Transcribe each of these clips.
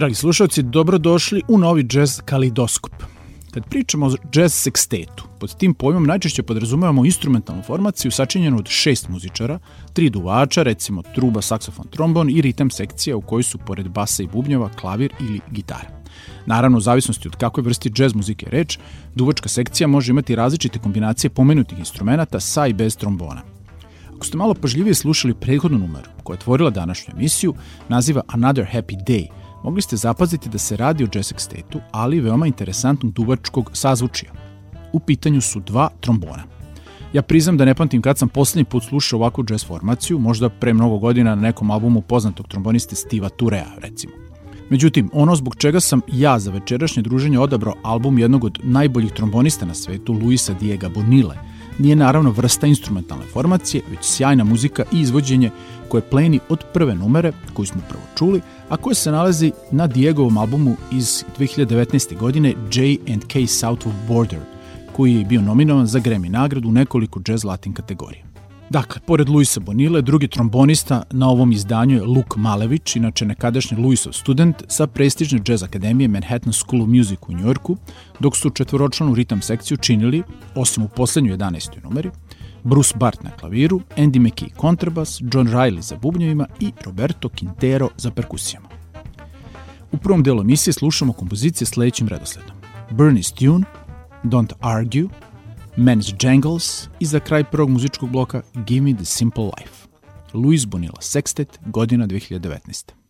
Dragi slušalci, dobrodošli u novi jazz kalidoskop. Kad pričamo o jazz sekstetu, pod tim pojmom najčešće podrazumevamo instrumentalnu formaciju sačinjenu od šest muzičara, tri duvača, recimo truba, saksofon, trombon i ritam sekcija u kojoj su pored basa i bubnjeva klavir ili gitara. Naravno, u zavisnosti od kakvoj vrsti džez muzike reč, duvačka sekcija može imati različite kombinacije pomenutih instrumenta sa i bez trombona. Ako ste malo pažljivije slušali prethodnu numeru koja je otvorila današnju emisiju, naziva Another Happy Day – mogli ste zapaziti da se radi o jazz sextetu, ali veoma interesantnog duvačkog sazvučija. U pitanju su dva trombona. Ja priznam da ne pamtim kad sam poslednji put slušao ovakvu jazz formaciju, možda pre mnogo godina na nekom albumu poznatog tromboniste Stiva Turea, recimo. Međutim, ono zbog čega sam ja za večerašnje druženje odabrao album jednog od najboljih trombonista na svetu, Luisa Diega Bonile, nije naravno vrsta instrumentalne formacije, već sjajna muzika i izvođenje koje pleni od prve numere, koju smo prvo čuli, a koje se nalazi na Diegovom albumu iz 2019. godine J&K South of Border, koji je bio nominovan za Grammy nagradu u nekoliko jazz latin kategorija. Dakle, pored Luisa Bonile, drugi trombonista na ovom izdanju je Luke Malević, inače nekadašnji Luisov student sa prestižne jazz akademije Manhattan School of Music u Njujorku, dok su četvoročlanu ritam sekciju činili, osim u poslednjoj 11. numeri, Bruce Bart na klaviru, Andy McKee kontrabas, John Riley za bubnjevima i Roberto Quintero za perkusijama. U prvom delu emisije slušamo kompozicije sledećim redosledom. Bernie's Tune, Don't Argue, Men's Jangles i za kraj prvog muzičkog bloka Give Me The Simple Life. Luis Bonilla Sextet, godina 2019.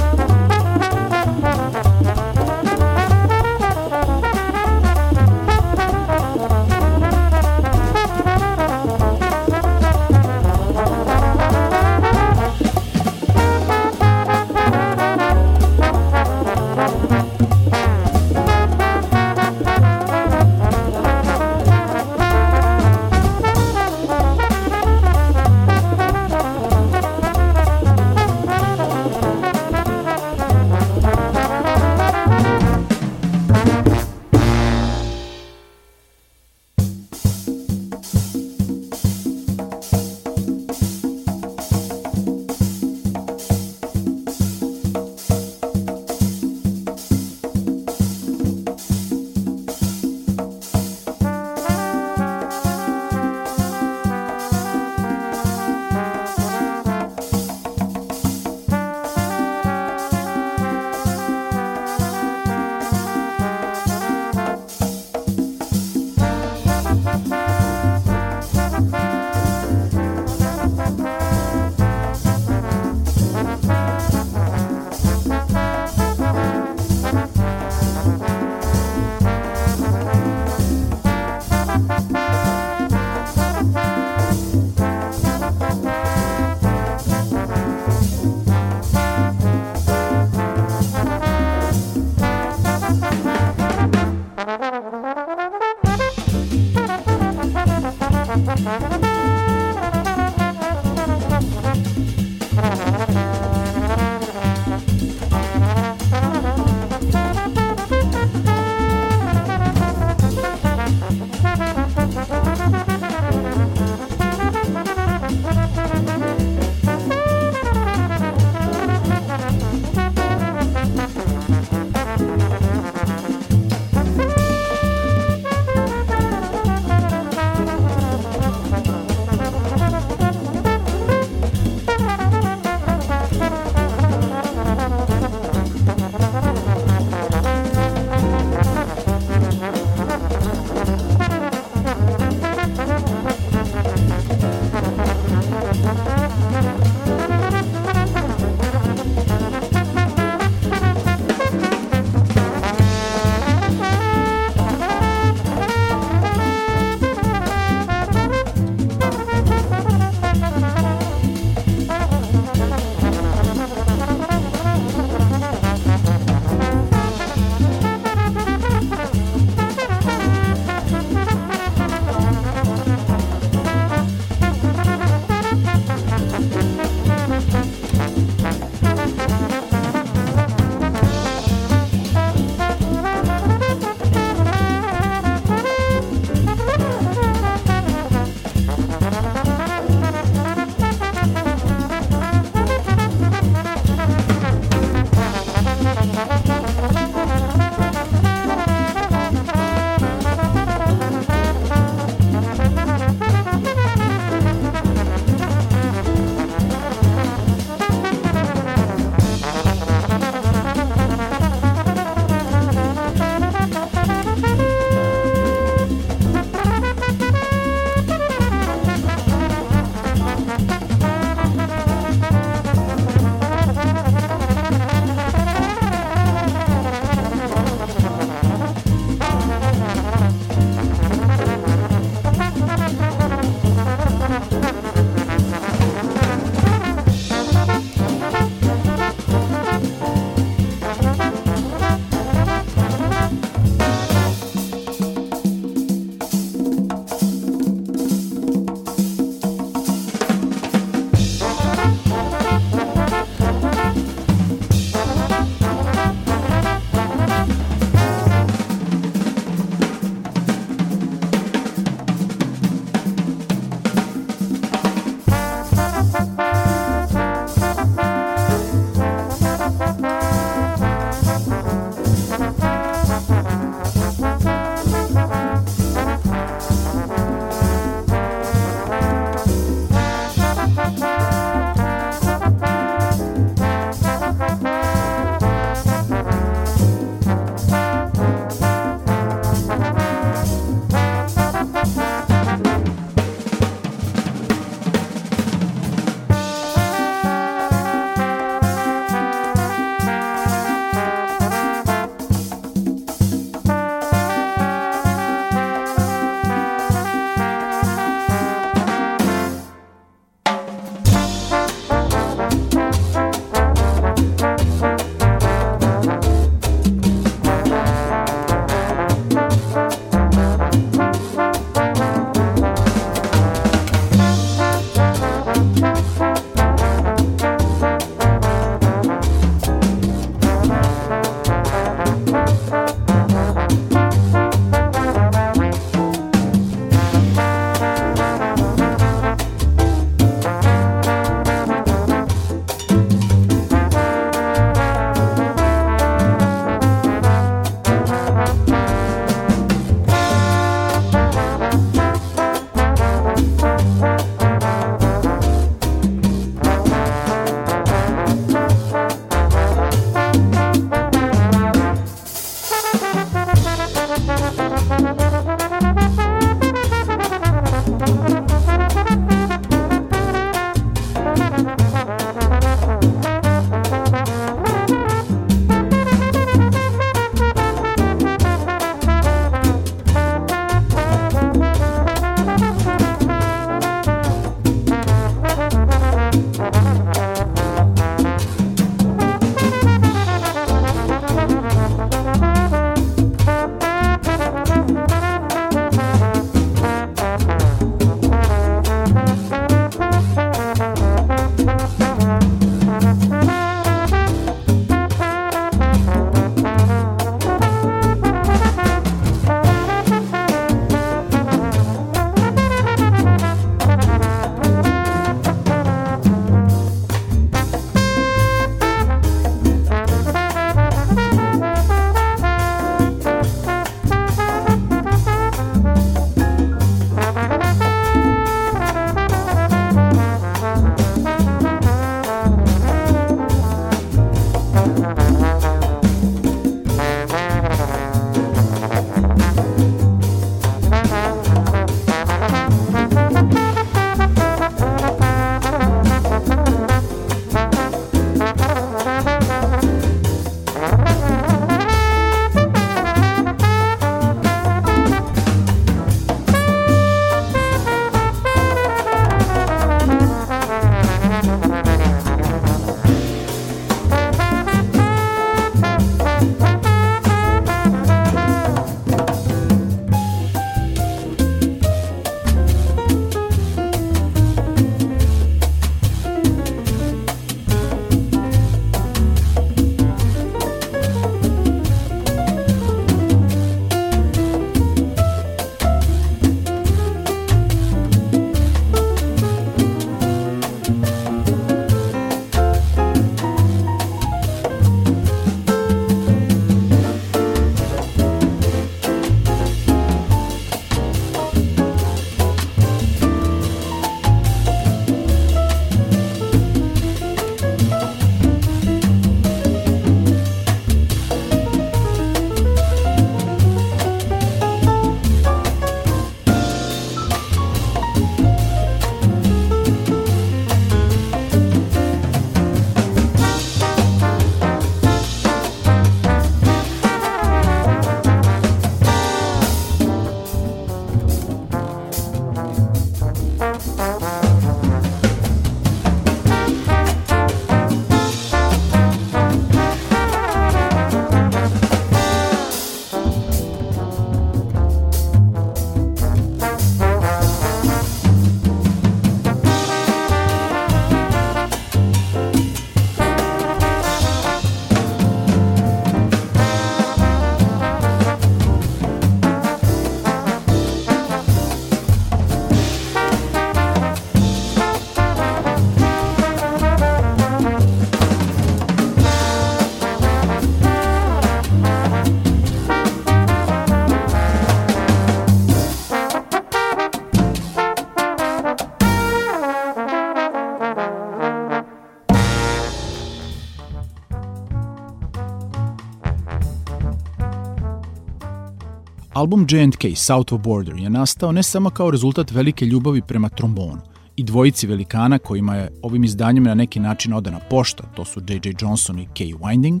Album J&K South of Border je nastao ne samo kao rezultat velike ljubavi prema trombonu i dvojici velikana kojima je ovim izdanjem na neki način odana pošta, to su J.J. Johnson i Kay Winding,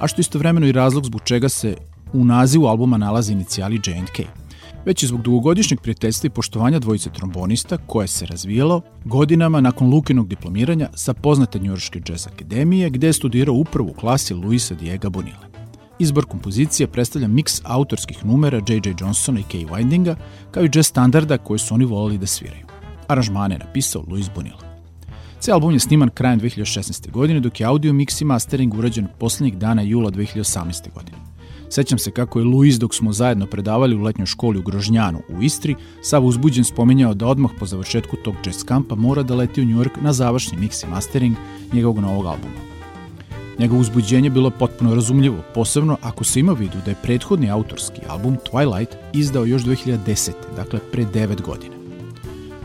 a što istovremeno i razlog zbog čega se u nazivu albuma nalazi inicijali J&K već i zbog dugogodišnjeg prijateljstva i poštovanja dvojice trombonista koje se razvijelo godinama nakon Lukinog diplomiranja sa poznate Njurške jazz akademije gde je studirao upravo u klasi Luisa Diego Bonilla. Izbor kompozicije predstavlja miks autorskih numera J.J. Johnsona i Kay Windinga, kao i jazz standarda koje su oni volili da sviraju. Aranžmane je napisao Luis Bonilla. Cijel album je sniman krajem 2016. godine, dok je audio mix i mastering urađen poslednjih dana jula 2018. godine. Sećam se kako je Luis dok smo zajedno predavali u letnjoj školi u Grožnjanu u Istri, sav uzbuđen spominjao da odmah po završetku tog jazz kampa mora da leti u New York na završni mix i mastering njegovog novog albuma. Njegovo uzbuđenje bilo je potpuno razumljivo, posebno ako se ima vidu da je prethodni autorski album Twilight izdao još 2010. dakle pre 9 godina.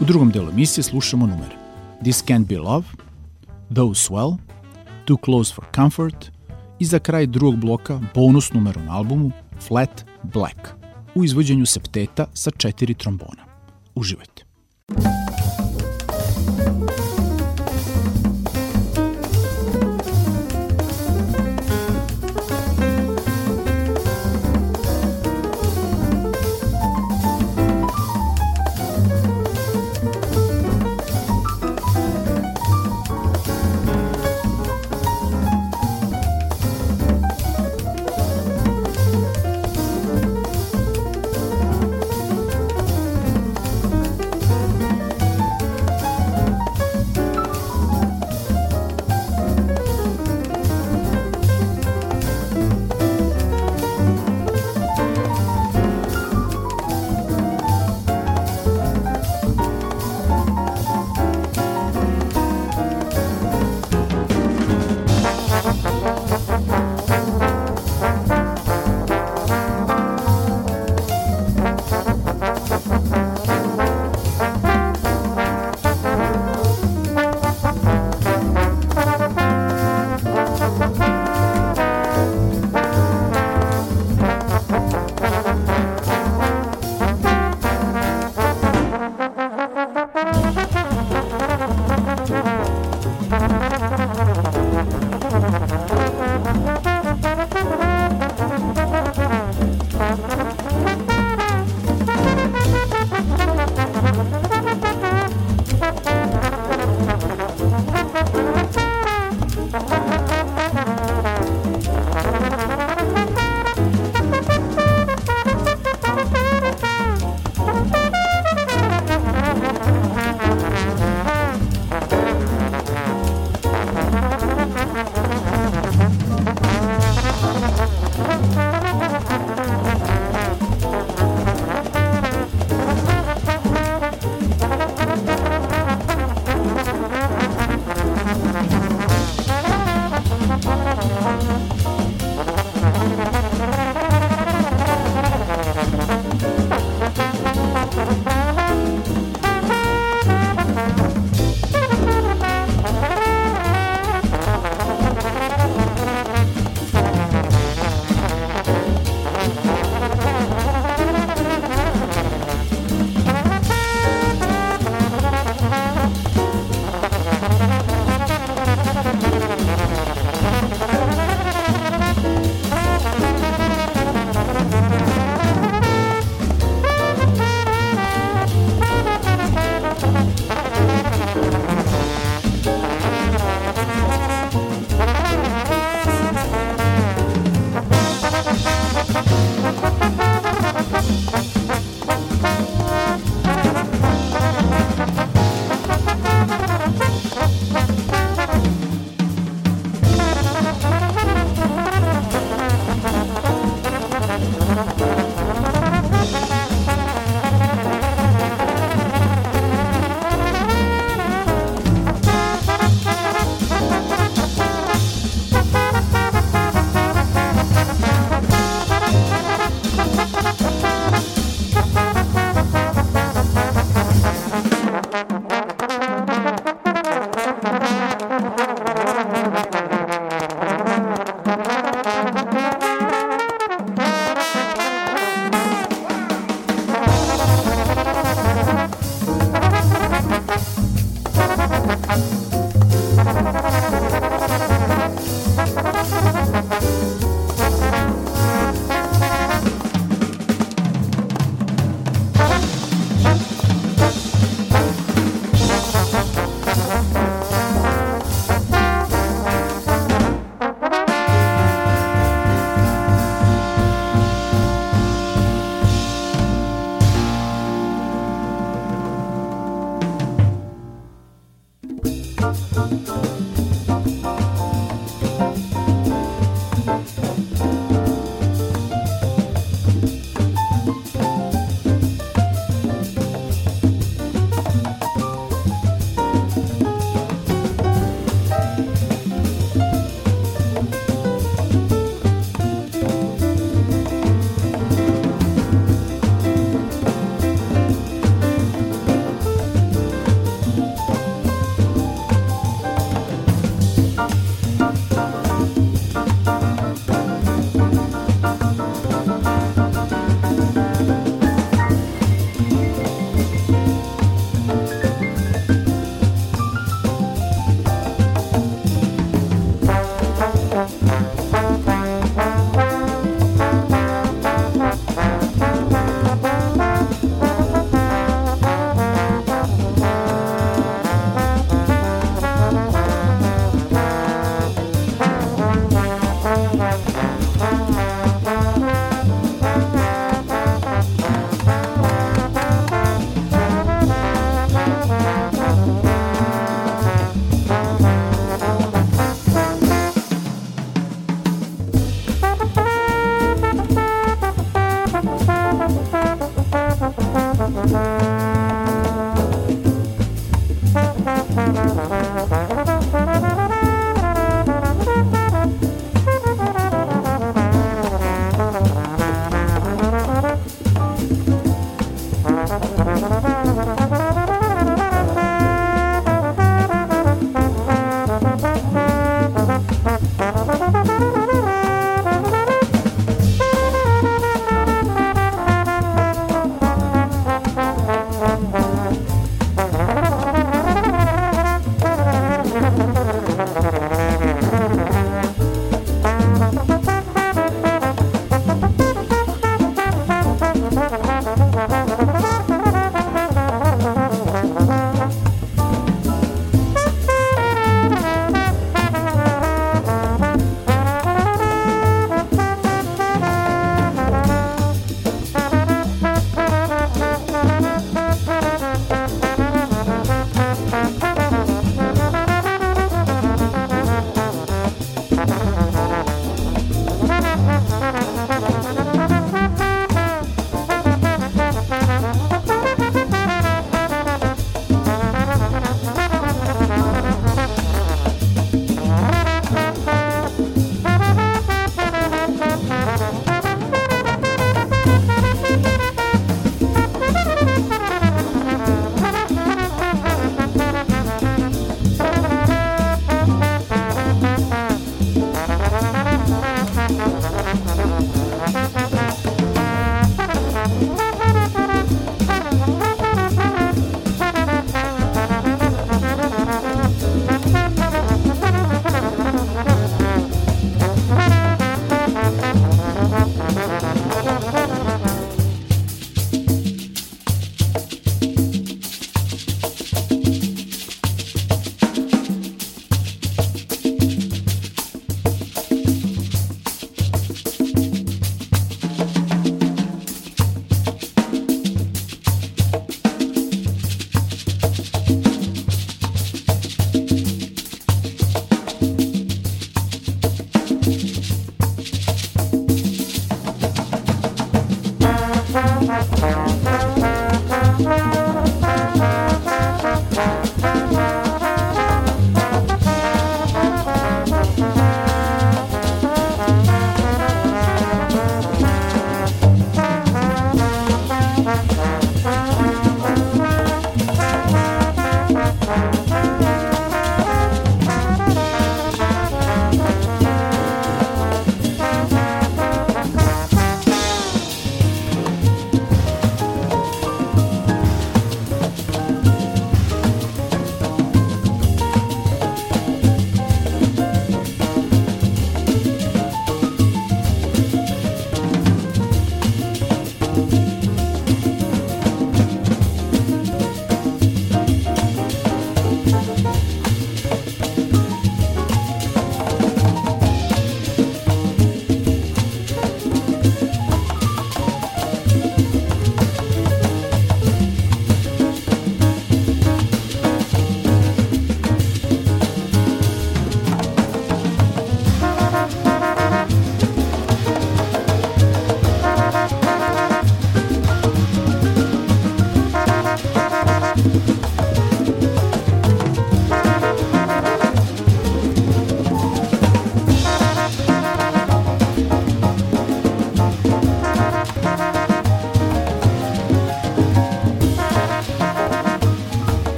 U drugom delu emisije slušamo numere This Can't Be Love, Those Well, Too Close for Comfort i za kraj drugog bloka bonus numero na albumu Flat Black u izvođenju septeta sa četiri trombona. Uživajte.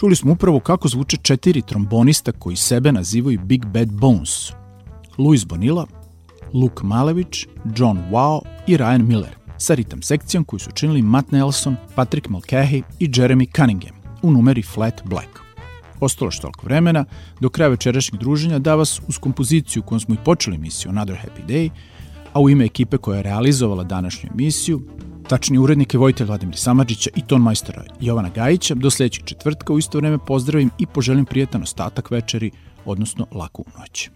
Čuli smo upravo kako zvuče četiri trombonista koji sebe nazivaju Big Bad Bones. Luis Bonilla, Luke Malević, John Wow i Ryan Miller, sa ritam sekcijom koju su činili Matt Nelson, Patrick Mulcahy i Jeremy Cunningham u numeri Flat Black. Ostalo što toliko vremena, do kraja večerašnjeg druženja da vas uz kompoziciju kojom smo i počeli emisiju Another Happy Day, a u ime ekipe koja je realizovala današnju emisiju, tačni urednike Vojtelj Vladimir Samadžića i ton majstora Jovana Gajića, do sledećeg četvrtka u isto vreme pozdravim i poželim prijetan ostatak večeri, odnosno laku noć.